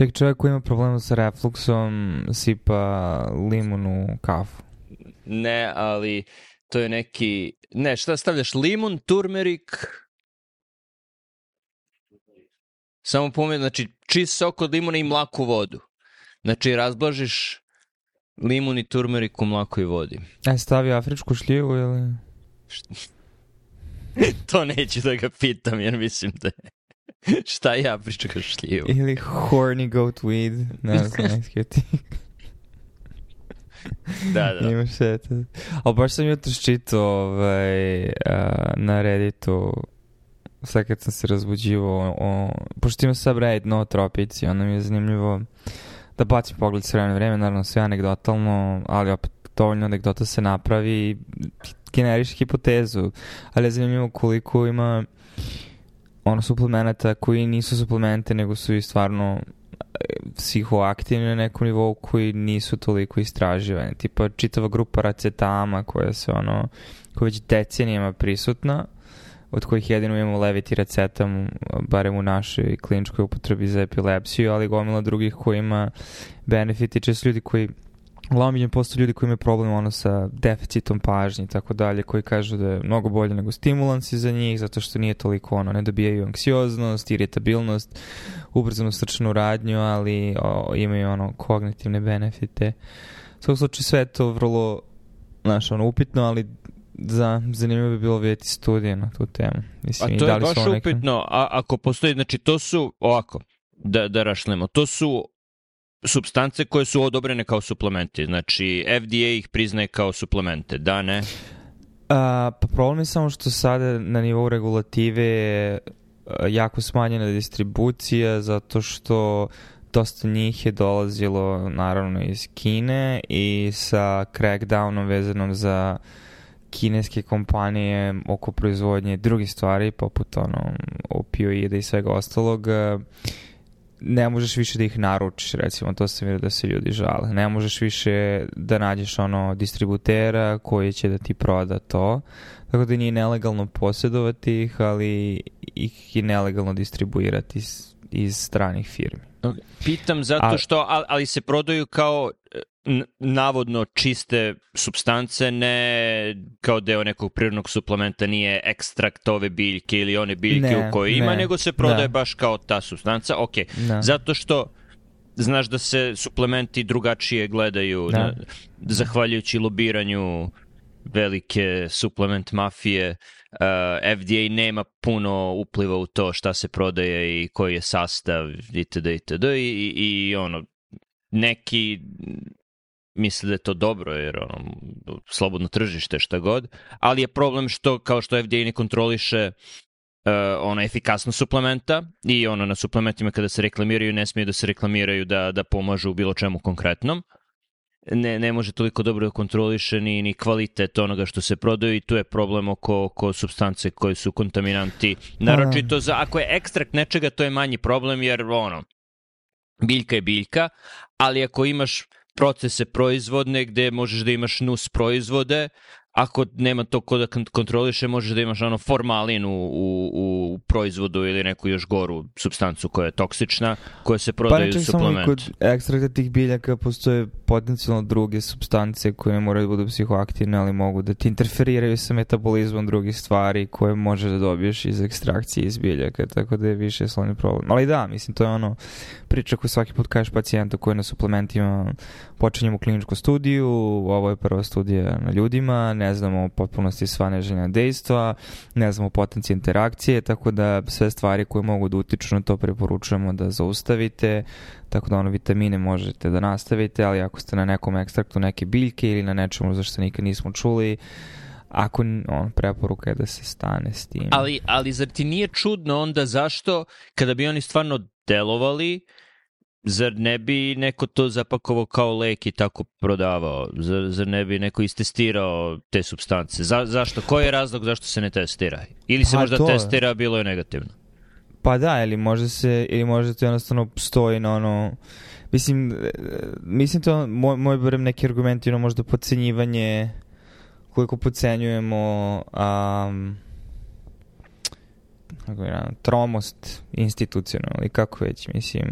Ček, čovjek koji ima problema sa refluksom sipa limun u kafu. Ne, ali to je neki... Ne, šta stavljaš? Limun, turmerik... Samo pomeni, znači čist sok od limuna i mlaku vodu. Znači razblažiš limun i turmerik u mlakoj vodi. E, stavi afričku šljivu ili... to neću da ga pitam, jer mislim da je... Šta ja pričam šljivu? Ili horny goat weed, ne znam, da, da. Imaš to. Ali baš sam jutro čitao ovaj, uh, na Redditu sad kad sam se razbuđivao o, pošto ima subreddit no tropici, onda mi je zanimljivo da bacim pogled sve vreme vreme, naravno sve anegdotalno, ali opet dovoljno anegdota se napravi i generiš hipotezu, ali je zanimljivo koliko ima ono suplemenata koji nisu suplemente, nego su i stvarno psihoaktivni na nekom nivou koji nisu toliko istraživani. Tipa čitava grupa racetama koja se ono, koja već decenijama prisutna, od kojih jedino imamo levetiracetam, barem u našoj kliničkoj upotrebi za epilepsiju, ali gomila drugih koji ima benefiti, često ljudi koji Uglavnom postoje ljudi koji imaju problem ono sa deficitom pažnje i tako dalje, koji kažu da je mnogo bolje nego stimulansi za njih, zato što nije toliko ono, ne dobijaju anksioznost, iritabilnost, ubrzanu srčanu radnju, ali o, imaju ono kognitivne benefite. U svakom slučaju sve to vrlo, znaš, ono, upitno, ali za, zanimljivo bi bilo vidjeti studije na tu temu. Mislim, a to je baš upitno, a ako postoji, znači to su, ovako, da, da rašlemo, to su substance koje su odobrene kao suplementi. Znači, FDA ih priznaje kao suplemente, da, ne? A, pa problem je samo što sada na nivou regulative je jako smanjena distribucija zato što dosta njih je dolazilo naravno iz Kine i sa crackdownom vezanom za kineske kompanije oko proizvodnje drugih stvari poput ono opioida i svega ostalog ne možeš više da ih naručiš, recimo, to se vidio da se ljudi žale. Ne možeš više da nađeš ono distributera koji će da ti proda to. Tako da nije nelegalno posjedovati ih, ali ih je nelegalno distribuirati iz, iz stranih firmi. Pitam zato što, ali se prodaju kao navodno čiste substance, ne kao deo nekog prirodnog suplementa, nije ekstrakt ove biljke ili one biljke ne, u kojoj ima, nego se prodaje da. baš kao ta substanca. Ok, da. zato što znaš da se suplementi drugačije gledaju, da. na, zahvaljujući lobiranju velike suplement mafije, uh, FDA nema puno upliva u to šta se prodaje i koji je sastav itd. itd. I, i, i ono, neki misle da je to dobro jer ono, slobodno tržište šta god, ali je problem što kao što FDA ne kontroliše uh, ono efikasno suplementa i ono na suplementima kada se reklamiraju ne smiju da se reklamiraju da, da pomažu u bilo čemu konkretnom ne, ne može toliko dobro da kontroliše ni, ni kvalitet onoga što se prodaju i tu je problem oko, oko substance koje su kontaminanti. Naročito za, ako je ekstrakt nečega, to je manji problem jer ono, biljka je biljka, ali ako imaš procese proizvodne gde možeš da imaš nus proizvode, ako nema to ko da kontroliše, možeš da imaš ono formalin u, u, u proizvodu ili neku još goru substancu koja je toksična, koja se prodaje pa u suplementu. Pa kod ekstrakta tih biljaka postoje potencijalno druge substance koje ne moraju da budu psihoaktivne, ali mogu da ti interferiraju sa metabolizmom drugih stvari koje možeš da dobiješ iz ekstrakcije iz biljaka, tako da je više slovni problem. Ali da, mislim, to je ono priča koju svaki put kažeš pacijentu koji na suplementima počinjemo kliničku studiju, ovo je prva studija na ljudima, ne znamo potpunosti sva neželjena dejstva, ne znamo potencije interakcije, tako da sve stvari koje mogu da utiču na to preporučujemo da zaustavite, tako da ono vitamine možete da nastavite, ali ako ste na nekom ekstraktu neke biljke ili na nečemu za što nikad nismo čuli, ako on preporuka je da se stane s tim. Ali, ali zar ti nije čudno onda zašto kada bi oni stvarno delovali, zar ne bi neko to zapakovao kao lek i tako prodavao? Zar, zar ne bi neko istestirao te substance? Za, zašto? Koji je razlog zašto se ne testira? Ili se pa možda to... testira, bilo je negativno? Pa da, ili možda se, ili možda to jednostavno stoji na ono, mislim, mislim to, moj, moj barem neki argument ono možda pocenjivanje, koliko pocenjujemo um, tromost institucionalno i kako već, mislim,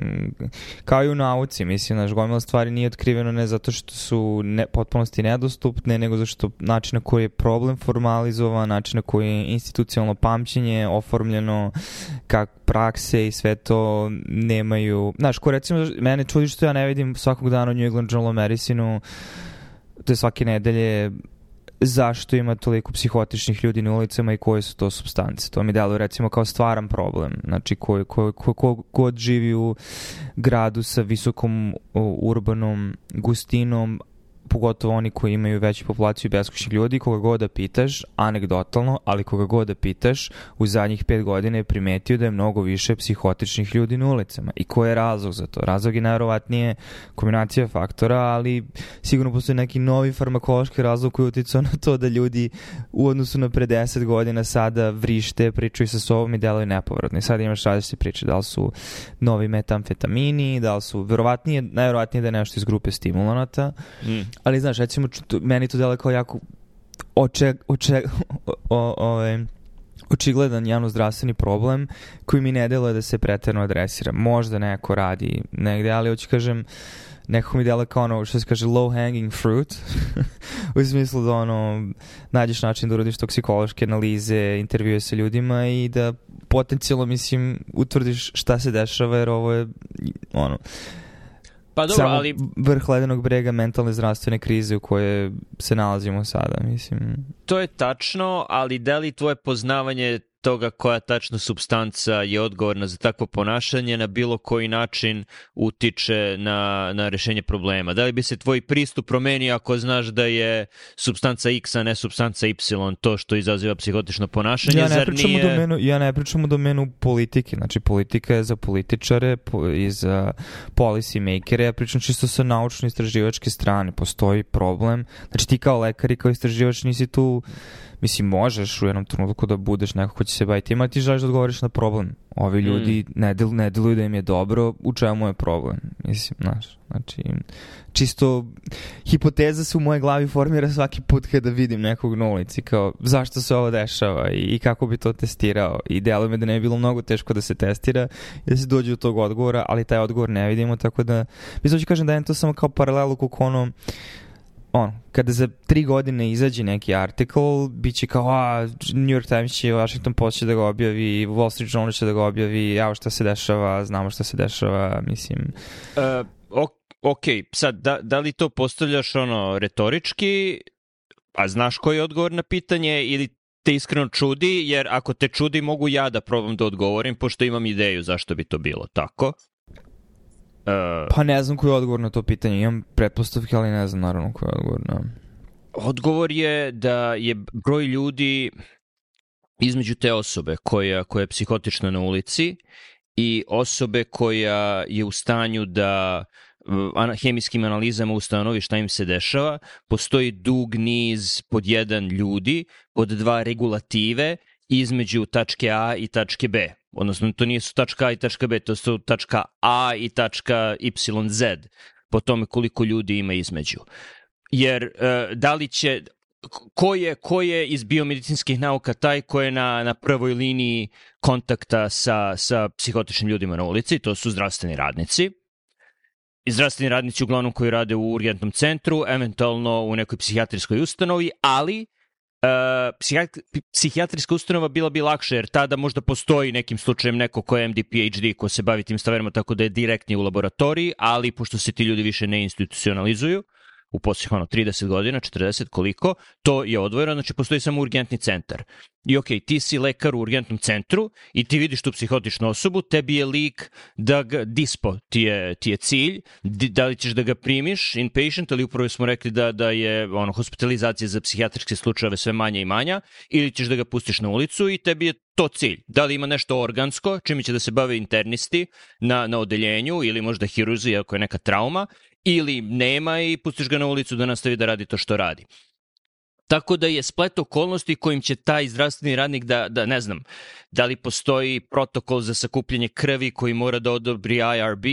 kao i u nauci, mislim, naš gomila stvari nije otkriveno ne zato što su ne, potpunosti nedostupne, nego zato što način na koji je problem formalizovan, način na koji je institucionalno pamćenje oformljeno, kak prakse i sve to nemaju, znaš, ko recimo, mene čudi što ja ne vidim svakog dana u New England Journal of Medicine-u, to je svake nedelje zašto ima toliko psihotičnih ljudi na ulicama i koje su to substance. To mi deluje recimo kao stvaran problem. Znači ko, ko, ko, ko god živi u gradu sa visokom urbanom gustinom, pogotovo oni koji imaju veću populaciju beskućnih ljudi, koga god da pitaš, anegdotalno, ali koga god da pitaš, u zadnjih pet godina je primetio da je mnogo više psihotičnih ljudi na ulicama. I ko je razlog za to? Razlog je najverovatnije kombinacija faktora, ali sigurno postoji neki novi farmakološki razlog koji uticao na to da ljudi u odnosu na pre 10 godina sada vrište, pričaju sa sobom i delaju nepovratno. I sada imaš različite priče, da li su novi metamfetamini, da li su, verovatnije, najverovatnije da je nešto iz grupe stimulanata, mm ali znaš, recimo, meni to delo kao jako oče, oče, o, o, o, očigledan javno-zdravstveni problem koji mi ne deluje da se preterno adresira. Možda neko radi negde, ali hoću kažem, nekako mi dela kao ono, što se kaže, low hanging fruit, u smislu da ono, nađeš način da uradiš toksikološke analize, intervjuje sa ljudima i da potencijalno, mislim, utvrdiš šta se dešava, jer ovo je, ono, Pa dobro, Samo ali... vrh ledenog brega mentalne zdravstvene krize u kojoj se nalazimo sada, mislim. To je tačno, ali da li tvoje poznavanje toga koja tačno substanca je odgovorna za takvo ponašanje na bilo koji način utiče na, na rešenje problema. Da li bi se tvoj pristup promenio ako znaš da je substanca X, a ne substanca Y, to što izaziva psihotično ponašanje? Ja ne, zar pričam, nije... u domenu, ja ne pričam u domenu politike. Znači, politika je za političare i za policy makere. Ja pričam čisto sa naučno-istraživačke strane. Postoji problem. Znači, ti kao lekar i kao istraživač nisi tu mislim, možeš u jednom trenutku da budeš neko ko će se baviti ima, ti želiš da odgovoriš na problem. Ovi ljudi mm. ne, del, ne deluju da im je dobro, u čemu je problem? Mislim, znaš, znači, čisto hipoteza se u mojoj glavi formira svaki put kada vidim nekog na ulici, kao zašto se ovo dešava i, i kako bi to testirao. I deluje me da ne bi bilo mnogo teško da se testira i da se dođe do tog odgovora, ali taj odgovor ne vidimo, tako da, mislim, ću kažem da je to samo kao paralelu kako ono, on, kada za tri godine izađe neki artikl, bit će kao, a, New York Times će, Washington Post će da ga objavi, Wall Street Journal će da ga objavi, evo šta se dešava, znamo šta se dešava, mislim... Uh, ok, sad, da, da li to postavljaš ono retorički, a znaš koji je odgovor na pitanje, ili te iskreno čudi, jer ako te čudi mogu ja da probam da odgovorim, pošto imam ideju zašto bi to bilo, tako? Uh, pa ne znam koji je odgovor na to pitanje. Imam pretpostavke, ali ne znam naravno koji je odgovor na... Odgovor je da je broj ljudi između te osobe koja, koja je psihotična na ulici i osobe koja je u stanju da hemijskim analizama ustanovi šta im se dešava, postoji dug niz pod jedan ljudi, pod dva regulative između tačke A i tačke B. Odnosno to nije su tačka A i tačka B, to su tačka A i tačka YZ, po tome koliko ljudi ima između. Jer uh, da li će, ko je, ko je iz biomedicinskih nauka taj ko je na, na prvoj liniji kontakta sa, sa psihotičnim ljudima na ulici, to su zdravstveni radnici, i zdravstveni radnici uglavnom koji rade u urgentnom centru, eventualno u nekoj psihijatrijskoj ustanovi, ali Uh, psihijatrijska ustanova bila bi lakše, jer tada možda postoji nekim slučajem neko ko je MD, PhD, ko se bavi tim stvarima, tako da je direktni u laboratoriji, ali pošto se ti ljudi više ne institucionalizuju, u posljednjih ono 30 godina, 40 koliko, to je odvojeno, znači postoji samo urgentni centar. I ok, ti si lekar u urgentnom centru i ti vidiš tu psihotičnu osobu, tebi je lik da ga, dispo ti je, ti je cilj, da li ćeš da ga primiš inpatient, ali upravo smo rekli da, da je ono, hospitalizacija za psihijatričke slučajeve sve manja i manja, ili ćeš da ga pustiš na ulicu i tebi je to cilj. Da li ima nešto organsko, čime će da se bave internisti na, na odeljenju ili možda hiruzi ako je neka trauma, ili nema i pustiš ga na ulicu da nastavi da radi to što radi. Tako da je splet okolnosti kojim će taj zdravstveni radnik da, da ne znam, da li postoji protokol za sakupljanje krvi koji mora da odobri IRB,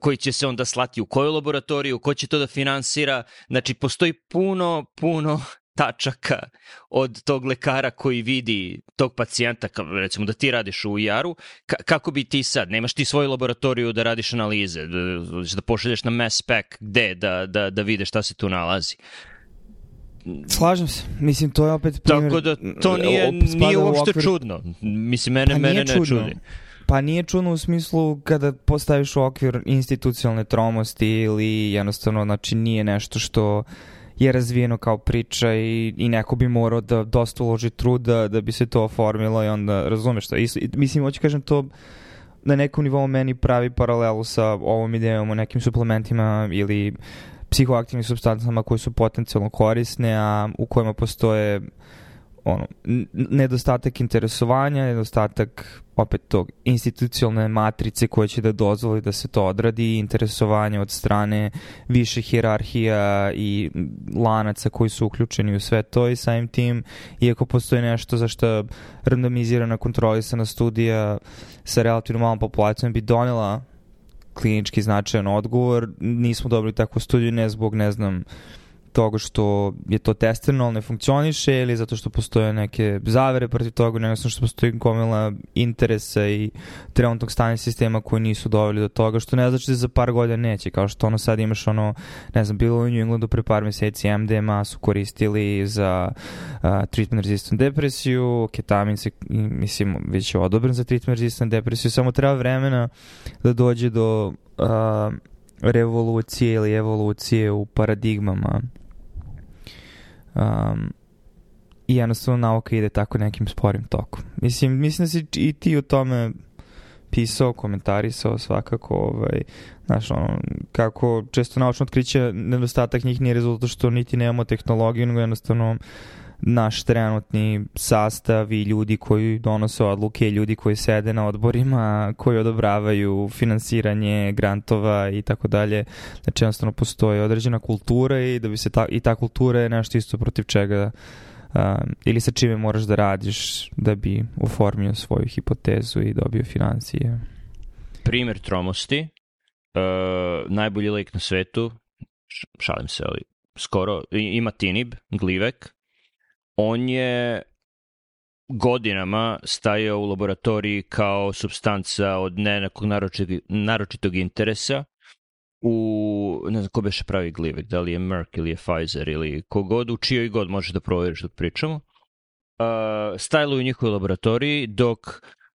koji će se onda slati u koju laboratoriju, ko će to da finansira. Znači, postoji puno, puno tačaka od tog lekara koji vidi tog pacijenta, recimo da ti radiš u IR-u, kako bi ti sad, nemaš ti svoju laboratoriju da radiš analize, da, da pošalješ na mass spec gde da, da, da vide šta se tu nalazi. Slažem se. Mislim, to je opet primjer... Tako da to nije, nije uopšte okvir... čudno. Mislim, mene, pa mene ne čudi. Pa nije čudno u smislu kada postaviš u okvir institucionalne tromosti ili jednostavno, znači nije nešto što je razvijeno kao priča i, i neko bi morao da dosta uloži truda da bi se to oformilo i onda razumeš to. I, mislim, hoću kažem to na nekom nivou meni pravi paralelu sa ovom idejom o nekim suplementima ili psihoaktivnim substancama koje su potencijalno korisne, a u kojima postoje ono, nedostatak interesovanja, nedostatak opet tog institucionalne matrice koje će da dozvoli da se to odradi, interesovanje od strane više hirarhija i lanaca koji su uključeni u sve to i samim tim, iako postoji nešto za što randomizirana kontrolisana studija sa relativno malom populacijom bi donela klinički značajan odgovor, nismo dobili takvu studiju ne zbog, ne znam, toga što je to testirano, ali ne funkcioniše ili zato što postoje neke zavere protiv toga, nego što postoji komila interesa i trenutnog stanja sistema koji nisu doveli do toga, što ne znači da za par godina neće, kao što ono sad imaš ono, ne znam, bilo u New Englandu pre par meseci MDMA su koristili za uh, treatment resistant depresiju, ketamin se, mislim, već je odobren za treatment resistant depresiju, samo treba vremena da dođe do uh, revolucije ili evolucije u paradigmama Um, I jednostavno nauka ide tako nekim sporim tokom. Mislim, mislim da si i ti o tome pisao, komentarisao svakako, ovaj, znaš, ono, kako često naučno otkriće nedostatak njih nije rezultat što niti nemamo tehnologiju, nego jednostavno naš trenutni sastav i ljudi koji donose odluke, ljudi koji sede na odborima, koji odobravaju finansiranje grantova i tako dalje. Znači jednostavno postoji određena kultura i da bi se ta, i ta kultura je nešto isto protiv čega uh, ili sa čime moraš da radiš da bi oformio svoju hipotezu i dobio financije. Primer tromosti, uh, najbolji lek na svetu, šalim se, ali skoro, ima tinib, glivek, on je godinama stajao u laboratoriji kao substanca od ne nekog naročitog, naročitog interesa u, ne znam ko beše pravi glivek, da li je Merck ili je Pfizer ili kogod, u čijoj god možeš da proveriš dok pričamo. Uh, stajalo u njihovoj laboratoriji dok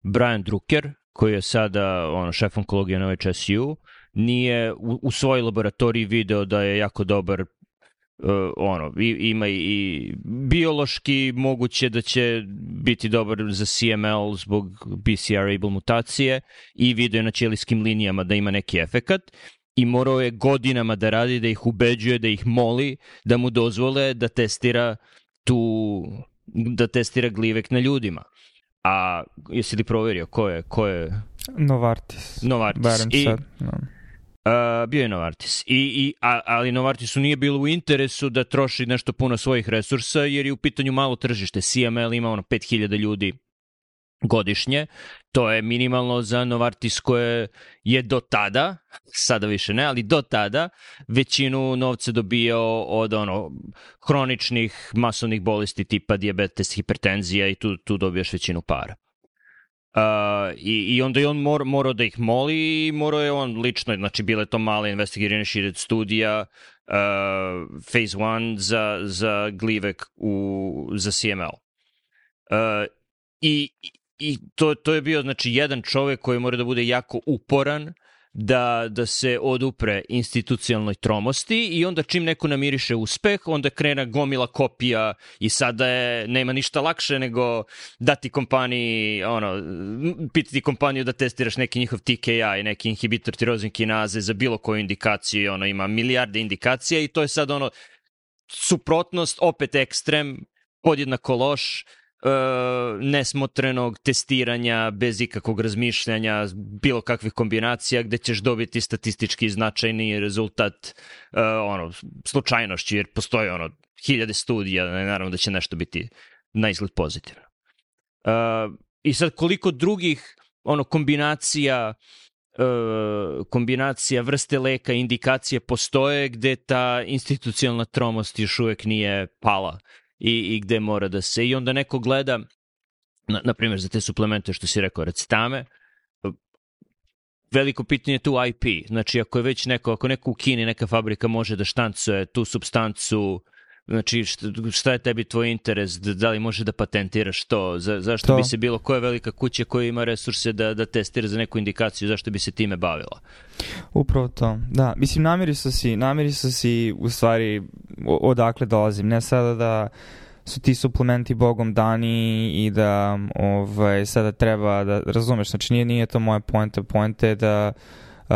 Brian Drucker, koji je sada ono, šef onkologije na HSU, nije u, u svojoj laboratoriji video da je jako dobar uh, ono, i, ima i biološki moguće da će biti dobar za CML zbog BCR-able mutacije i video je na ćelijskim linijama da ima neki efekat i morao je godinama da radi, da ih ubeđuje, da ih moli, da mu dozvole da testira tu, da testira glivek na ljudima. A jesi li proverio ko je, ko je? Novartis. Novartis. Barem I, sad, no. Uh, bio je Novartis. I, i, a, ali Novartisu nije bilo u interesu da troši nešto puno svojih resursa, jer je u pitanju malo tržište. CML ima ono 5000 ljudi godišnje. To je minimalno za Novartis koje je do tada, sada više ne, ali do tada većinu novca dobijao od ono hroničnih masovnih bolesti tipa diabetes, hipertenzija i tu, tu dobijaš većinu para. Uh, i, I onda je on mor, morao da ih moli i morao je on lično, znači bile to male investigirane šired studija, uh, phase 1 za, za glivek u, za CML. Uh, I i to, to je bio znači jedan čovek koji mora da bude jako uporan da, da se odupre institucionalnoj tromosti i onda čim neko namiriše uspeh, onda krena gomila kopija i sada je, nema ništa lakše nego dati kompaniji, ono, pitati kompaniju da testiraš neki njihov TKI, neki inhibitor tirozin kinaze za bilo koju indikaciju, ono, ima milijarde indikacija i to je sad ono, suprotnost, opet ekstrem, podjednako loš, E, nesmotrenog testiranja bez ikakvog razmišljanja, bilo kakvih kombinacija gde ćeš dobiti statistički značajni rezultat uh, ono, slučajnošću, jer postoje ono, hiljade studija, naravno da će nešto biti na izgled pozitivno. Uh, I sad koliko drugih ono kombinacija uh, kombinacija vrste leka, indikacije postoje gde ta institucionalna tromost još uvek nije pala i, i gde mora da se, i onda neko gleda, na, na primjer za te suplemente što si rekao, recitame, veliko pitanje je tu IP. Znači, ako je već neko, ako neko u Kini, neka fabrika može da štancuje tu substancu Znači, šta je tebi tvoj interes? Da li može da patentiraš to? Za, zašto to. bi se bilo, koja velika kuća koja ima resurse da, da testira za neku indikaciju, zašto bi se time bavila? Upravo to. Da, mislim, namiri su si, namiri su si u stvari odakle dolazim. Ne sada da su ti suplementi bogom dani i da ovaj, sada treba da razumeš, znači nije, nije to moja poenta, poenta je da uh,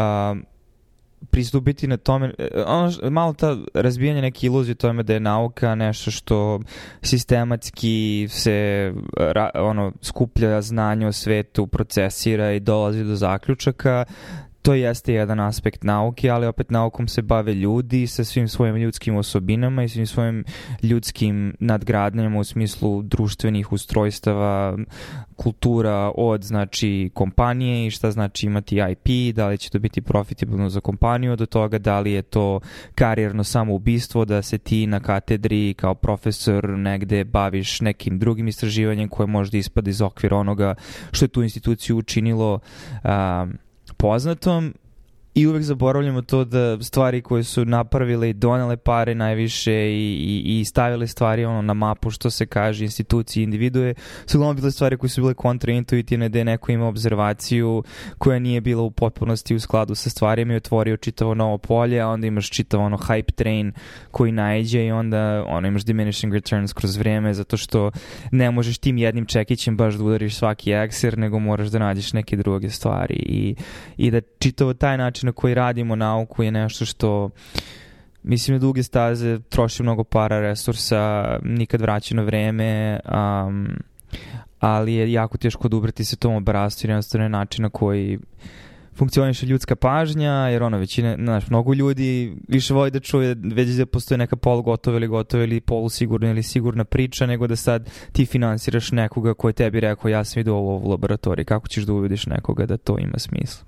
pristupiti na tome, e, ono, malo ta razbijanje neke iluzije tome da je nauka nešto što sistematski se ra, ono, skuplja znanje o svetu, procesira i dolazi do zaključaka, to jeste jedan aspekt nauke, ali opet naukom se bave ljudi sa svim svojim ljudskim osobinama i svim svojim ljudskim nadgradnjama u smislu društvenih ustrojstava, kultura od znači kompanije i šta znači imati IP, da li će to biti profitabilno za kompaniju, do toga da li je to karijerno samoubistvo, da se ti na katedri kao profesor negde baviš nekim drugim istraživanjem koje možda ispada iz okvira onoga što je tu instituciju učinilo um, poznatom i uvek zaboravljamo to da stvari koje su napravile i donele pare najviše i, i, i stavile stvari ono na mapu što se kaže institucije individue su uglavnom bile stvari koje su bile kontraintuitivne je neko ima observaciju koja nije bila u potpunosti u skladu sa stvarima i otvorio čitavo novo polje a onda imaš čitavo ono hype train koji najđe i onda ono imaš diminishing returns kroz vreme zato što ne možeš tim jednim čekićem baš da udariš svaki ekser nego moraš da nađeš neke druge stvari i, i da čitavo taj način na koji radimo nauku je nešto što mislim na duge staze troši mnogo para, resursa, nikad vraćeno vreme, um, ali je jako teško odubrati se tom obrastu jer jednostavno je način na koji funkcioniše ljudska pažnja, jer ono većina, znaš, mnogo ljudi više voli da čuje već da postoje neka polugotova ili gotova ili polusigurna ili sigurna priča, nego da sad ti finansiraš nekoga koji tebi rekao ja sam vidio ovo u laboratoriji, kako ćeš da uvediš nekoga da to ima smisla.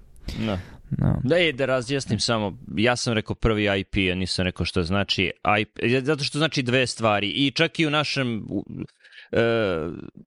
Da. No. Da je da razjasnim samo, ja sam rekao prvi IP, a nisam rekao što znači IP, zato što znači dve stvari i čak i u našem uh,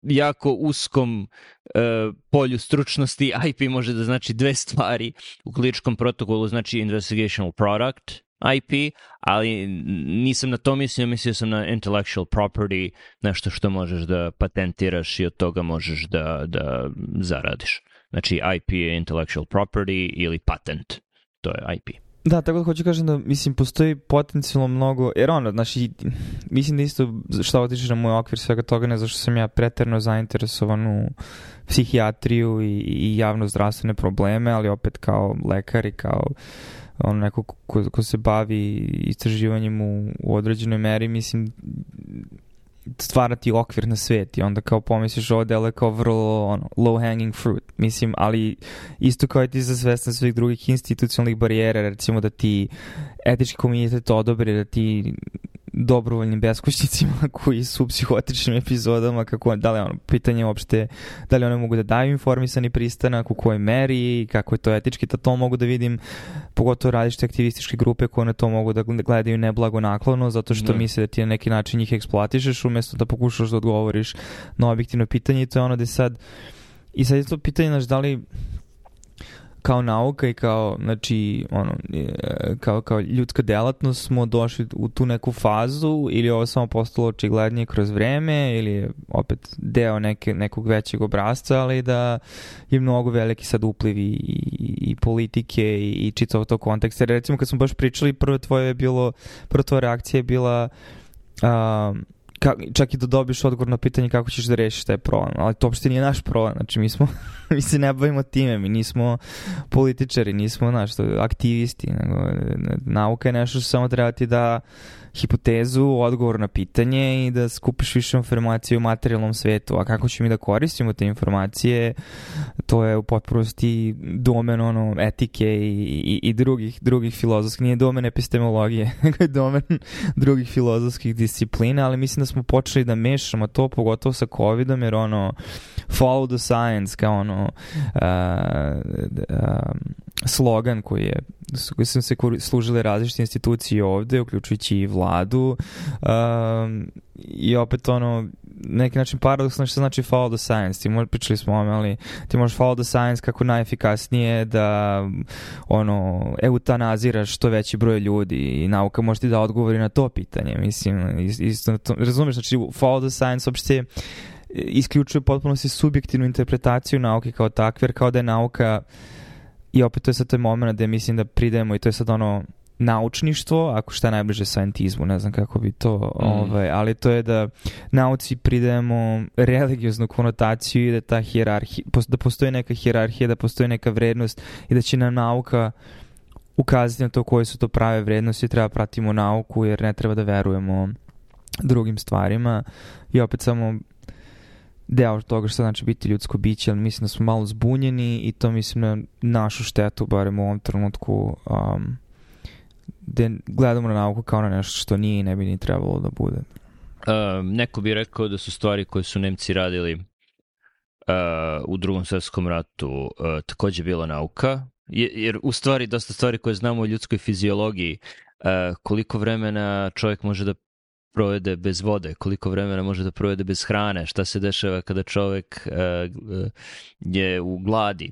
jako uskom uh, polju stručnosti IP može da znači dve stvari. U kliničkom protokolu znači investigational product, IP, ali nisam na to mislio, mislio sam na intellectual property, nešto što možeš da patentiraš i od toga možeš da, da zaradiš. Znači IP je intellectual property ili patent. To je IP. Da, tako da hoću kažem da, mislim, postoji potencijalno mnogo, jer ono, znači, mislim da isto šta otičeš na moj okvir svega toga, ne zašto sam ja preterno zainteresovan u psihijatriju i, i javno zdravstvene probleme, ali opet kao lekar i kao ono neko ko, ko se bavi istraživanjem u, u određenoj meri, mislim, stvarati okvir na svet i onda kao pomisliš ovo delo je kao vrlo ono, low hanging fruit. Mislim ali isto kao i ti za svestan svih drugih institucionalnih barijera recimo da ti etički komunitet odobri da ti dobrovoljnim beskućnicima koji su u psihotičnim epizodama, kako, da li ono, pitanje uopšte, da li one mogu da daju informisani pristanak, u kojoj meri, kako je to etički, da to mogu da vidim, pogotovo različite aktivističke grupe koje na to mogu da gledaju neblago naklono, zato što ne. Da. misle da ti na neki način njih eksploatišeš, umesto da pokušaš da odgovoriš na objektivno pitanje i to je ono da sad i sad je to pitanje, znaš, da li kao nauka i kao, znači, ono, e, kao, kao ljudska delatnost smo došli u tu neku fazu ili ovo samo postalo očiglednije kroz vreme ili je opet deo neke, nekog većeg obrazca, ali da je mnogo veliki sad upliv i, i, i politike i, i čitavo to kontekst. Jer recimo kad smo baš pričali, prvo tvoje je bilo, prva tvoja reakcija je bila um, ka, čak i da dobiš odgovor na pitanje kako ćeš da rešiš taj problem, ali to uopšte nije naš problem, znači mi smo, mi se ne bavimo time, mi nismo političari, nismo, znaš, aktivisti, nego nauka je nešto što samo treba ti da hipotezu, odgovor na pitanje i da skupiš više informacije u materijalnom svetu. A kako ćemo mi da koristimo te informacije, to je u potpunosti domen ono, etike i, i, i drugih, drugih filozofskih. Nije domen epistemologije, nego je domen drugih filozofskih disciplina, ali mislim da smo počeli da mešamo to, pogotovo sa COVID-om, jer ono, follow the science, kao ono, uh, uh, slogan koji je koji su se služile različite institucije ovde, uključujući i vladu, um, i opet ono, neki način paradoksno što znači follow the science. Ti možeš, pričali smo o ali ti možeš follow the science kako najefikasnije da ono, eutanaziraš što veći broj ljudi i nauka može ti da odgovori na to pitanje. Mislim, isto, to, razumeš, znači follow the science uopšte isključuje potpuno si subjektivnu interpretaciju nauke kao takve, jer kao da je nauka i opet to je sad taj moment da mislim da pridemo i to je sad ono naučništvo, ako šta je najbliže scientizmu, ne znam kako bi to, mm. ovaj, ali to je da nauci pridajemo religioznu konotaciju i da ta hjerarhija, da postoji neka hjerarhija, da postoji neka vrednost i da će nam nauka ukazati na to koje su to prave vrednosti, treba pratimo nauku jer ne treba da verujemo drugim stvarima i opet samo deo toga što znači biti ljudsko biće, ali mislim da smo malo zbunjeni i to mislim na našu štetu, barem u ovom trenutku, um, gde gledamo na nauku kao na nešto što nije i ne bi ni trebalo da bude. Uh, neko bi rekao da su stvari koje su Nemci radili uh, u drugom svetskom ratu uh, takođe bila nauka, jer u stvari dosta stvari koje znamo o ljudskoj fiziologiji, uh, koliko vremena čovjek može da provede bez vode, koliko vremena može da provede bez hrane, šta se dešava kada čovek uh, je u gladi,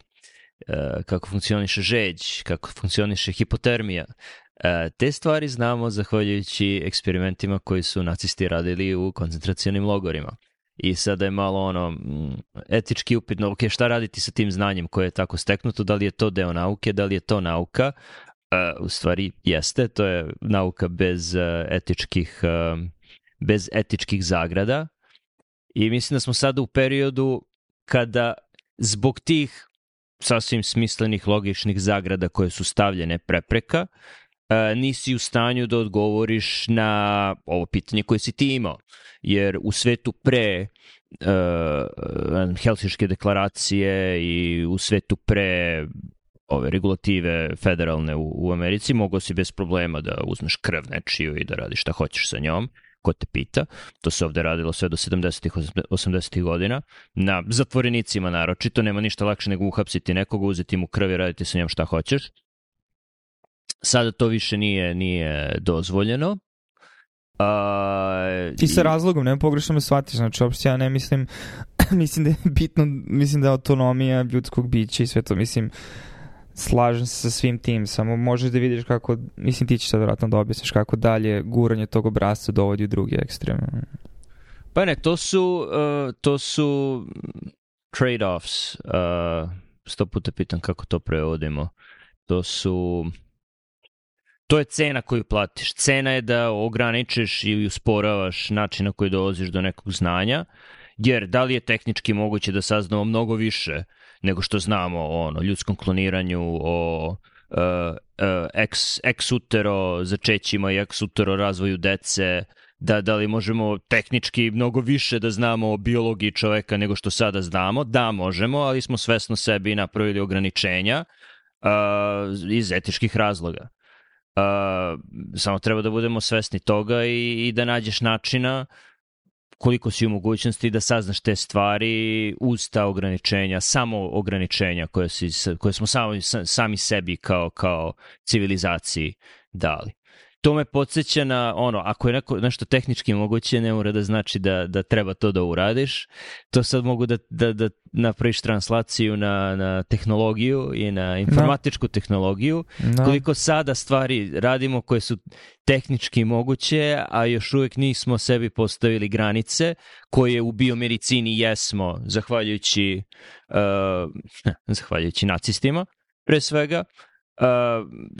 uh, kako funkcioniše žeđ, kako funkcioniše hipotermija. Uh, te stvari znamo zahvaljujući eksperimentima koji su nacisti radili u koncentracionim logorima. I sada je malo ono etički upitno, ok, šta raditi sa tim znanjem koje je tako steknuto, da li je to deo nauke, da li je to nauka, u stvari jeste, to je nauka bez uh, etičkih uh, bez etičkih zagrada. I mislim da smo sada u periodu kada zbog tih sasvim smislenih logičnih zagrada koje su stavljene prepreka uh, nisi u stanju da odgovoriš na ovo pitanje koje si ti imao. Jer u svetu pre uh, Helsinške deklaracije i u svetu pre ove regulative federalne u, u Americi, mogao si bez problema da uzmeš krv nečiju i da radiš šta hoćeš sa njom, ko te pita. To se ovde radilo sve do 70-ih, 80-ih godina. Na zatvorenicima naročito, nema ništa lakše nego uhapsiti nekoga, uzeti mu krv i raditi sa njom šta hoćeš. Sada to više nije, nije dozvoljeno. Uh, Ti sa razlogom, nema pogrešno me shvatiš, znači uopšte ja ne mislim, mislim da je bitno, mislim da je autonomija ljudskog bića i sve to, mislim, slažem se sa svim tim, samo možeš da vidiš kako, mislim ti ćeš sad vratno da objasniš kako dalje guranje tog obrazca dovodi u drugi ekstrem. Pa ne, to su, uh, to su trade-offs, uh, sto puta pitam kako to prevodimo. To su, to je cena koju platiš. Cena je da ograničiš ili usporavaš način na koji dolaziš do nekog znanja, jer da li je tehnički moguće da saznamo mnogo više uh, nego što znamo o ono, ljudskom kloniranju, o uh, uh, ex, ex utero začećima i ex utero razvoju dece, da, da li možemo tehnički mnogo više da znamo o biologiji čoveka nego što sada znamo. Da, možemo, ali smo svesno sebi napravili ograničenja uh, iz etičkih razloga. Uh, samo treba da budemo svesni toga i, i da nađeš načina uh, koliko si u mogućnosti da saznaš te stvari uz ta ograničenja, samo ograničenja koje, si, koje smo sami, sami sebi kao, kao civilizaciji dali to me podsjeća na ono, ako je neko, nešto tehnički moguće, ne mora da znači da, da treba to da uradiš. To sad mogu da, da, da napraviš translaciju na, na tehnologiju i na informatičku no. tehnologiju. No. Koliko sada stvari radimo koje su tehnički moguće, a još uvek nismo sebi postavili granice koje u biomedicini jesmo, zahvaljujući, uh, zahvaljujući nacistima, pre svega,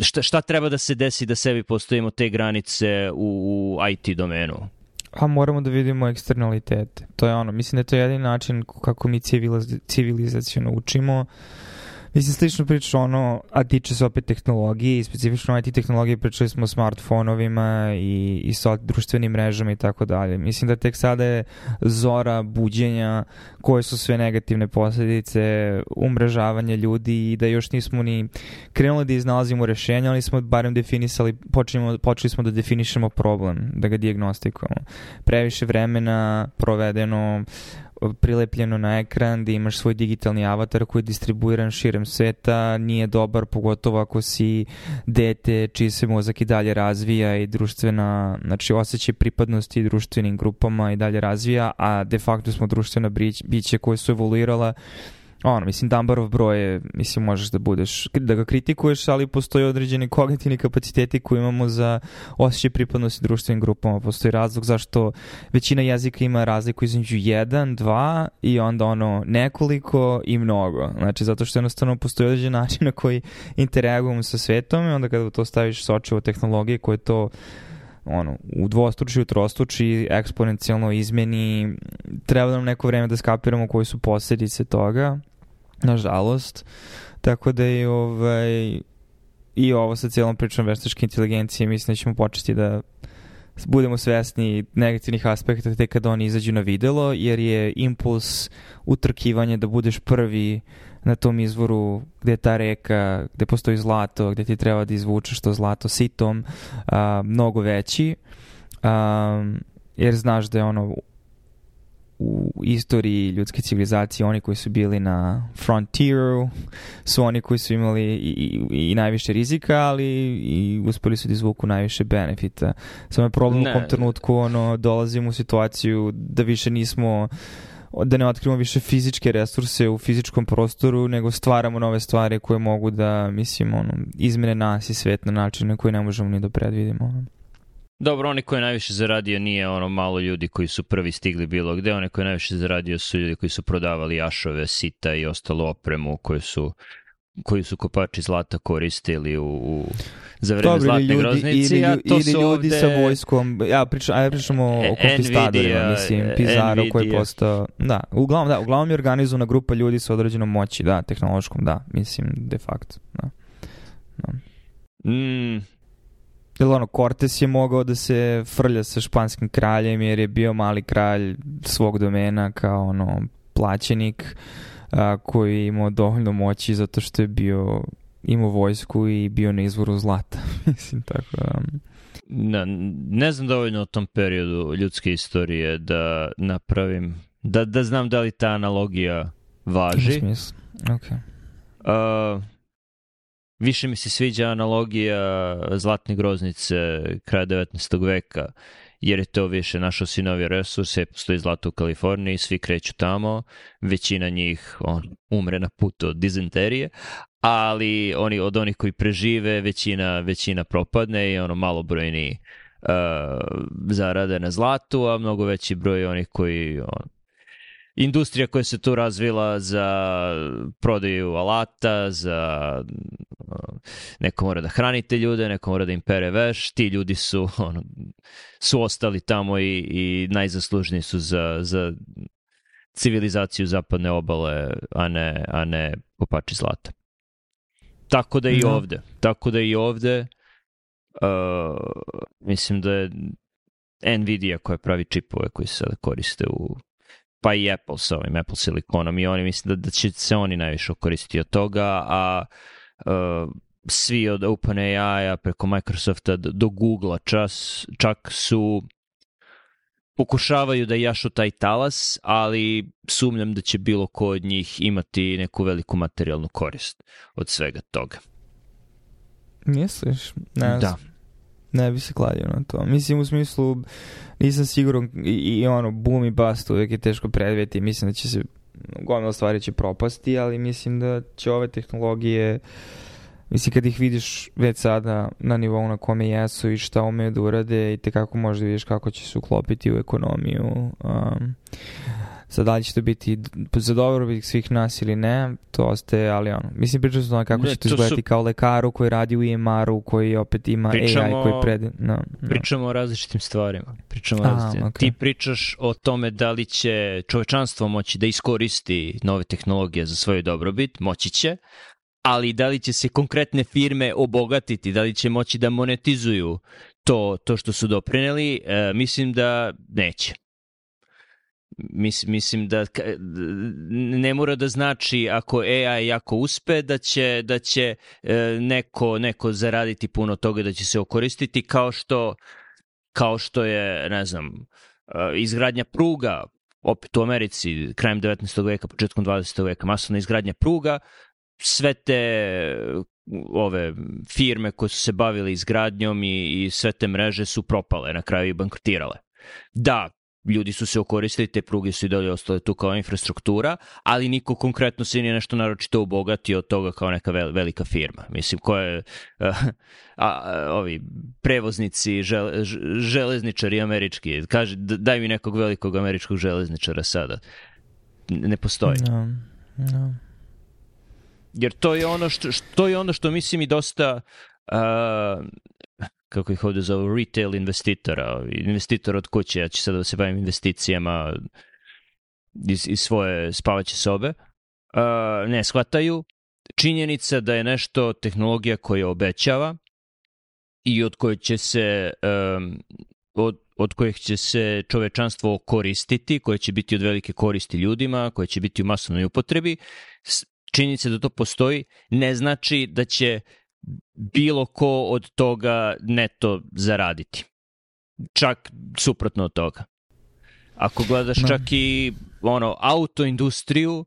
šta, šta treba da se desi da sebi postavimo te granice u, u IT domenu? A moramo da vidimo eksternalitete. To je ono, mislim da je to jedin način kako mi civilizacijno učimo. Uh, Mislim, slično priča ono, a tiče se opet tehnologije i specifično IT tehnologije, pričali smo o smartfonovima i, i sa društvenim mrežama i tako dalje. Mislim da tek sada je zora buđenja koje su sve negativne posledice umrežavanja ljudi i da još nismo ni krenuli da iznalazimo rešenja, ali smo barem definisali, počeli, počeli smo da definišemo problem, da ga diagnostikujemo. Previše vremena provedeno prilepljeno na ekran, da imaš svoj digitalni avatar koji je distribuiran širem sveta, nije dobar, pogotovo ako si dete čiji se mozak i dalje razvija i društvena, znači osjećaj pripadnosti društvenim grupama i dalje razvija, a de facto smo društvena biće koje su evoluirala ono, mislim, Dumbarov broj je, mislim, možeš da budeš, da ga kritikuješ, ali postoje određeni kognitivni kapaciteti koji imamo za osjećaj pripadnosti društvenim grupama. Postoji razlog zašto većina jezika ima razliku između jedan, dva i onda ono nekoliko i mnogo. Znači, zato što jednostavno postoji određen način na koji interagujemo sa svetom i onda kada to staviš sočivo tehnologije koje to ono, u dvostruči, u trostruči, eksponencijalno izmeni, treba nam neko vreme da skapiramo koji su posljedice toga nažalost. Tako da je ovaj, i ovo sa cijelom pričom veštačke inteligencije mislim da ćemo početi da budemo svesni negativnih aspekta tek kada oni izađu na videlo, jer je impuls utrkivanja da budeš prvi na tom izvoru gde je ta reka, gde postoji zlato, gde ti treba da izvučeš to zlato sitom, a, mnogo veći. A, jer znaš da je ono u istoriji ljudske civilizacije oni koji su bili na frontieru su oni koji su imali i, i, i najviše rizika, ali i uspeli su da izvuku najviše benefita. Samo je problem ne. u kom trenutku ono, dolazimo u situaciju da više nismo da ne otkrivamo više fizičke resurse u fizičkom prostoru, nego stvaramo nove stvari koje mogu da, mislim, ono, izmene nas i svet na način na koji ne možemo ni da predvidimo. Ono. Dobro, oni koji je najviše zaradio nije ono malo ljudi koji su prvi stigli bilo gde, oni koji je najviše zaradio su ljudi koji su prodavali jašove, sita i ostalo opremu koju su koji su kopači zlata koristili u, u za vreme Dobre, zlatne ljudi, groznice, ili, a to ili su ljudi ovde... sa vojskom, ja pričam, ja pričamo o konfistadorima, mislim, Pizarro koji je postao, da, uglavnom, da, uglavnom je organizovana grupa ljudi sa određenom moći, da, tehnološkom, da, mislim, de facto, da. da. Mm, Jer ono, Cortes je mogao da se frlja sa španskim kraljem jer je bio mali kralj svog domena kao ono plaćenik a, koji je imao dovoljno moći zato što je bio imao vojsku i bio na izvoru zlata. Mislim, tako da... Ne, ne znam dovoljno o tom periodu ljudske istorije da napravim, da, da znam da li ta analogija važi. U smislu, okay. Uh, Više mi se sviđa analogija Zlatne groznice kraja 19. veka, jer je to više našo sinovi resurse, postoji zlato u Kaliforniji, svi kreću tamo, većina njih on, umre na putu od dizenterije, ali oni od onih koji prežive, većina, većina propadne i ono malobrojni uh, zarade na zlatu, a mnogo veći broj onih koji on, industrija koja se tu razvila za prodaju alata, za neko mora da hranite ljude, neko mora da im pere veš, ti ljudi su, ono, su ostali tamo i, i najzaslužniji su za, za civilizaciju zapadne obale, a ne, a ne kopači zlata. Tako da i no. Da. ovde. Tako da i ovde uh, mislim da je Nvidia koja pravi čipove koji se sada koriste u pa i Apple sa ovim Apple silikonom i oni mislim da, da će se oni najviše koristiti od toga, a uh, svi od OpenAI-a preko Microsofta do Google-a čas, čak su pokušavaju da jašu taj talas, ali sumnjam da će bilo ko od njih imati neku veliku materijalnu korist od svega toga. Misliš? Ne da. Ne bi se kladio na to. Mislim u smislu, nisam siguran i, i ono, boom i bust uvek je teško predvijeti. Mislim da će se, gomila stvari će propasti, ali mislim da će ove tehnologije Mislim, kad ih vidiš već sada na nivou na kome jesu i šta umeju da urade i te kako možeš da vidiš kako će se uklopiti u ekonomiju. Um, sad da li će to biti za dobrobit svih nas ili ne, to ostaje, ali ono, mislim pričam se kako ne, će to izgledati su... kao lekaru koji radi u EMR-u, koji opet ima pričamo, AI koji pred... No, no. Pričamo o različitim stvarima. Pričamo o različitim. Okay. Ti pričaš o tome da li će čovečanstvo moći da iskoristi nove tehnologije za svoju dobrobit, moći će, ali da li će se konkretne firme obogatiti, da li će moći da monetizuju to, to što su doprineli, e, mislim da neće. Mis, mislim da ne mora da znači ako AI jako uspe da će da će e, neko neko zaraditi puno toga da će se okoristiti kao što kao što je ne znam e, izgradnja pruga opet u Americi, krajem 19. veka, početkom 20. veka, masovna izgradnja pruga, sve te ove firme koje su se bavile izgradnjom i, i sve te mreže su propale na kraju i bankrotirale. Da, ljudi su se okoristili, te pruge su i dalje ostale tu kao infrastruktura, ali niko konkretno se nije nešto naročito obogatio od toga kao neka velika firma. Mislim, koje uh, a, a, ovi prevoznici, žele, železničari američki, kaže, daj mi nekog velikog američkog železničara sada. Ne postoji. No, no. Jer to je ono što, što je ono što mislim i dosta uh, kako ih ovde zovu, retail investitora, investitor od kuće, ja ću sada da se bavim investicijama iz, iz svoje spavaće sobe, uh, ne shvataju. Činjenica da je nešto tehnologija koja obećava i od koje će se um, od, od kojih će se čovečanstvo koristiti, koje će biti od velike koristi ljudima, koje će biti u masovnoj upotrebi, činjenica da to postoji ne znači da će bilo ko od toga neto zaraditi. Čak suprotno od toga. Ako gledaš no. čak i ono, autoindustriju,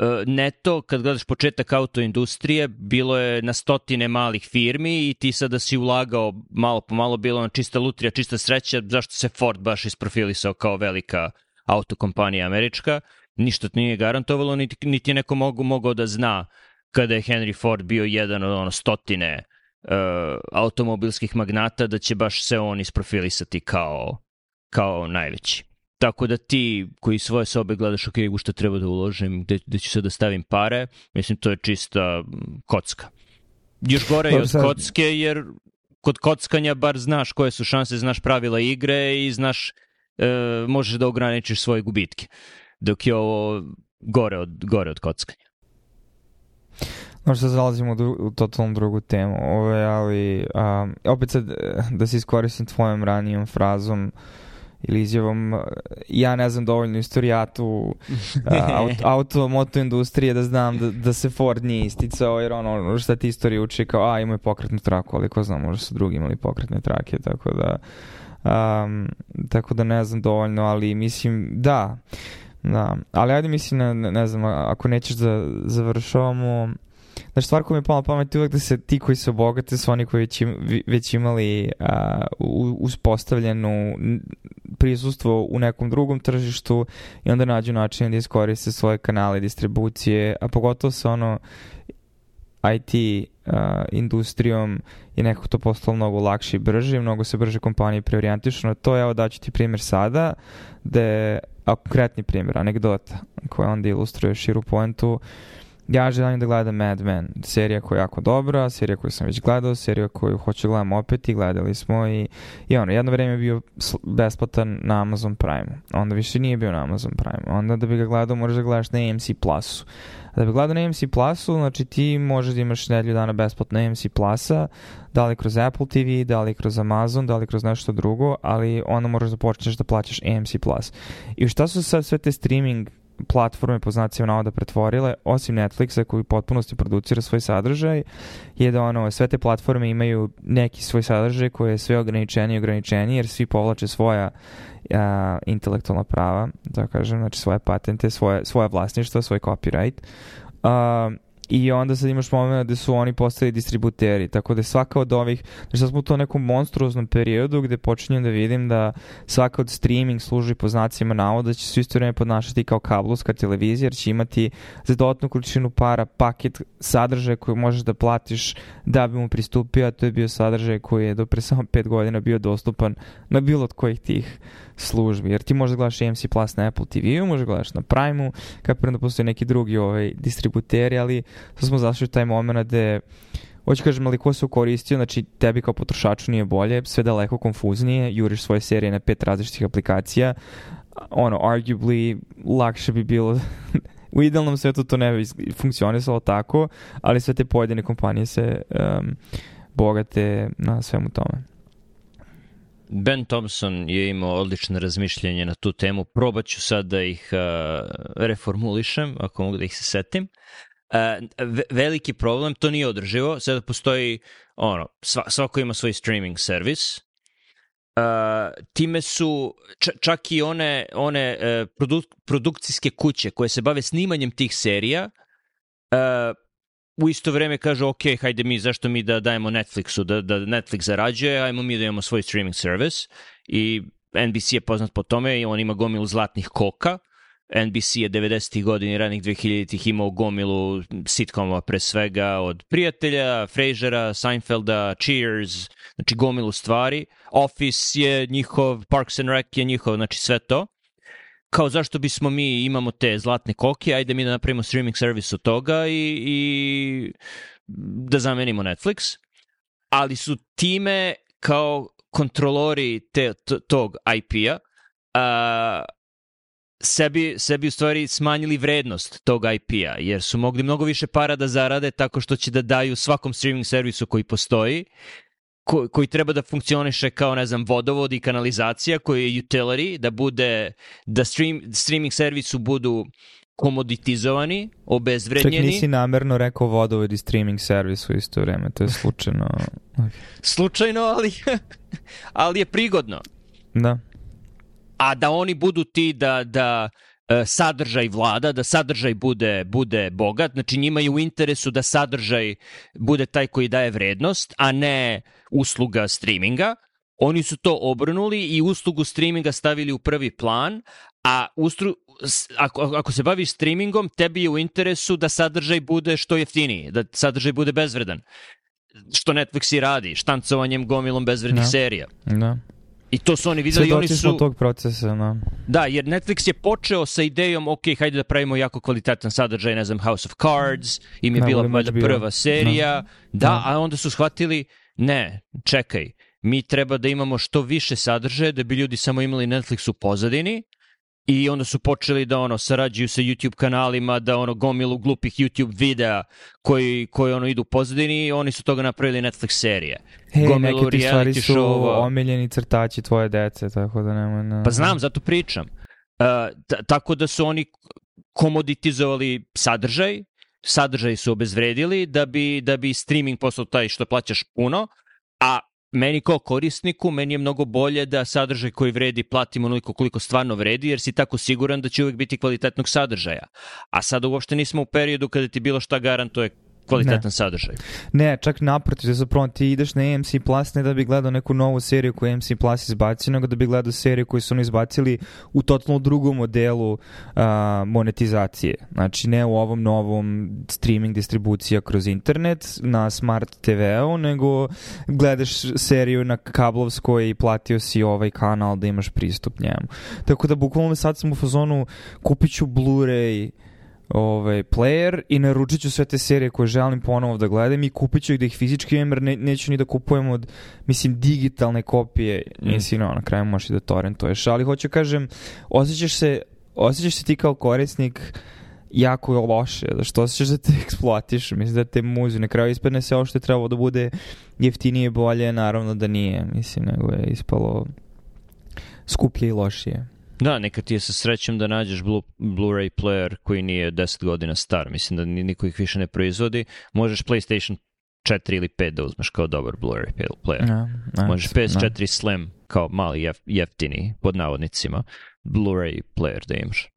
e, neto, kad gledaš početak autoindustrije, bilo je na stotine malih firmi i ti sada si ulagao malo po malo, bilo na čista lutrija, čista sreća, zašto se Ford baš isprofilisao kao velika autokompanija američka, ništa nije garantovalo, niti, niti je neko mogu, mogao da zna kada je Henry Ford bio jedan od ono stotine uh, automobilskih magnata, da će baš se on isprofilisati kao, kao najveći. Tako da ti koji svoje sobe gledaš, ok, u što treba da uložim, gde, gde ću se da stavim pare, mislim to je čista kocka. Još gore je od kocke, jer kod kockanja bar znaš koje su šanse, znaš pravila igre i znaš, e, možeš da ograničiš svoje gubitke. Dok je ovo gore od, gore od kockanja. No što zalazimo u, u totalno drugu temu, ove, ali um, opet sad da se iskoristim tvojom ranijom frazom ili izjavom, ja ne znam dovoljno istorijatu auto, auto, moto industrije da znam da, da se Ford nije isticao, jer ono šta ti istorija uči kao, a imaju pokretnu traku, ali ko zna, možda su drugi imali pokretne trake, tako da um, tako da ne znam dovoljno, ali mislim, da, da, ali ajde mislim, ne, ne znam, ako nećeš da završavamo, Znaš, stvar koja mi je pala pamet uvek da se ti koji su bogate su oni koji već, im, već imali uh, uspostavljenu prisustvo u nekom drugom tržištu i onda nađu način da iskoriste svoje kanale distribucije, a pogotovo sa ono IT uh, industrijom je nekako to postalo mnogo lakše i brže, mnogo se brže kompanije preorijentišu na to. Evo daću ti primjer sada, da je, a konkretni primjer, anegdota koja onda ilustruje širu poentu. Uh, ja želim da gledam Mad Men, serija koja je jako dobra, serija koju sam već gledao, serija koju hoću da gledam opet i gledali smo i, i ono, jedno vreme je bio besplatan na Amazon Prime, onda više nije bio na Amazon Prime, onda da bi ga gledao moraš da gledaš na AMC Plusu. A da bi gledao na AMC Plusu, znači ti možeš da imaš nedelju dana besplatno AMC Plusa, da li kroz Apple TV, da li kroz Amazon, da li kroz nešto drugo, ali onda moraš da počneš da plaćaš AMC Plus. I šta su sad sve te streaming platforme po znacima navoda pretvorile, osim Netflixa koji potpunosti producira svoj sadržaj, je da ono, sve te platforme imaju neki svoj sadržaj koji je sve ograničeniji i ograničeniji jer svi povlače svoja a, intelektualna prava, da kažem, znači svoje patente, svoje, svoje vlasništvo, svoj copyright. A, i onda sad imaš moment gde su oni postali distributeri, tako da svaka od ovih, znači sad smo u to nekom monstruoznom periodu gde počinjem da vidim da svaka od streaming služi po znacima navoda će se isto vreme podnašati kao kablovska televizija, jer će imati za dodatnu količinu para paket sadržaja koji možeš da platiš da bi mu pristupio, a to je bio sadržaj koji je do pre samo 5 godina bio dostupan na bilo od kojih tih službi. Jer ti možeš da gledaš AMC Plus na Apple TV-u, možeš da gledaš na Prime-u, kako da postoje neki drugi ovaj, distributeri, ali sad smo zašli u taj moment gde Hoću kažem, ali ko se koristio, znači tebi kao potrošaču nije bolje, sve daleko konfuznije, juriš svoje serije na pet različitih aplikacija, ono, arguably, lakše bi bilo u idealnom svetu to ne bi funkcionisalo tako, ali sve te pojedine kompanije se um, bogate na svemu tome. Ben Thompson je imao odlično razmišljanje na tu temu. Probat ću sad da ih uh, reformulišem, ako mogu da ih se setim. Uh, veliki problem, to nije održivo. Sada postoji, ono, sva, svako ima svoj streaming servis Uh, time su čak i one, one uh, produ produkcijske kuće koje se bave snimanjem tih serija uh, u isto vreme kažu ok, hajde mi, zašto mi da dajemo Netflixu, da, da Netflix zarađuje, ajmo mi da imamo svoj streaming service i NBC je poznat po tome i on ima gomilu zlatnih koka. NBC je 90. godini ranih 2000-ih imao gomilu sitcomova pre svega od Prijatelja, Frasera, Seinfelda, Cheers, znači gomilu stvari. Office je njihov, Parks and Rec je njihov, znači sve to kao zašto bismo mi imamo te zlatne koke, ajde mi da napravimo streaming servis od toga i, i da zamenimo Netflix, ali su time kao kontrolori te, tog IP-a uh, sebi, sebi u stvari smanjili vrednost tog IP-a, jer su mogli mnogo više para da zarade tako što će da daju svakom streaming servisu koji postoji ko, koji treba da funkcioniše kao, ne znam, vodovod i kanalizacija, koji je utility, da bude, da stream, streaming servisu budu komoditizovani, obezvrednjeni. Čak nisi namerno rekao vodovod i streaming servis u isto vreme, to je slučajno. slučajno, ali, ali je prigodno. Da. A da oni budu ti da, da E, sadržaj vlada, da sadržaj bude, bude bogat, znači njima je u interesu da sadržaj bude taj koji daje vrednost, a ne usluga streaminga. Oni su to obrnuli i uslugu streaminga stavili u prvi plan, a ustru, ako, ako se baviš streamingom, tebi je u interesu da sadržaj bude što jeftiniji, da sadržaj bude bezvredan. Što Netflix i radi, štancovanjem gomilom bezvrednih no. Da. serija. Da. I to su oni videli, oni su... tog procesa, no. Da, jer Netflix je počeo sa idejom, ok, hajde da pravimo jako kvalitetan sadržaj, ne znam, House of Cards, im je da, bila valjda prva serija, no. da, no. a onda su shvatili, ne, čekaj, mi treba da imamo što više sadržaja da bi ljudi samo imali Netflix u pozadini, i onda su počeli da ono sarađuju sa YouTube kanalima, da ono gomilu glupih YouTube videa koji, koji ono idu pozadini i oni su toga napravili Netflix serije. Hej, gomilu neke ti stvari su show, omiljeni crtači tvoje dece, tako da nema... Ne... Pa znam, zato pričam. Uh, tako da su oni komoditizovali sadržaj, sadržaj su obezvredili da bi, da bi streaming postao taj što plaćaš puno, meni kao korisniku, meni je mnogo bolje da sadržaj koji vredi platimo onoliko koliko stvarno vredi, jer si tako siguran da će uvek biti kvalitetnog sadržaja. A sada uopšte nismo u periodu kada ti bilo šta garantuje kvalitetan ne. sadržaj. Ne, čak naprotiv, zapravo ti ideš na AMC Plus ne da bi gledao neku novu seriju koju AMC Plus izbacio, nego da bi gledao seriju koju su oni izbacili u totalno drugom modelu uh, monetizacije. Znači, ne u ovom novom streaming distribucija kroz internet na smart TV-u, nego gledaš seriju na kablovskoj i platio si ovaj kanal da imaš pristup njemu. Tako da, bukvalno sad sam u fazonu kupit ću Blu-ray ovaj, player i naručit ću sve te serije koje želim ponovo da gledam i kupit ću ih da ih fizički imam jer ne, neću ni da kupujem od, mislim, digitalne kopije, mm. mislim, no, na kraju možeš i da torrentuješ, ali hoću kažem, osjećaš se, osjećaš se ti kao korisnik jako loše, da što osjećaš da te eksploatiš, mislim da te muzi, na kraju ispadne se ovo što je trebalo da bude jeftinije bolje, naravno da nije, mislim, nego je ispalo skuplje i lošije. Da, neka ti je sa srećom da nađeš Blu, Blu-ray player koji nije 10 godina star. Mislim da niko ih više ne proizvodi. Možeš PlayStation 4 ili 5 da uzmeš kao dobar Blu-ray player. No, no, Možeš PS4 no. Slim kao mali jef, jeftini, pod navodnicima, Blu-ray player da imaš.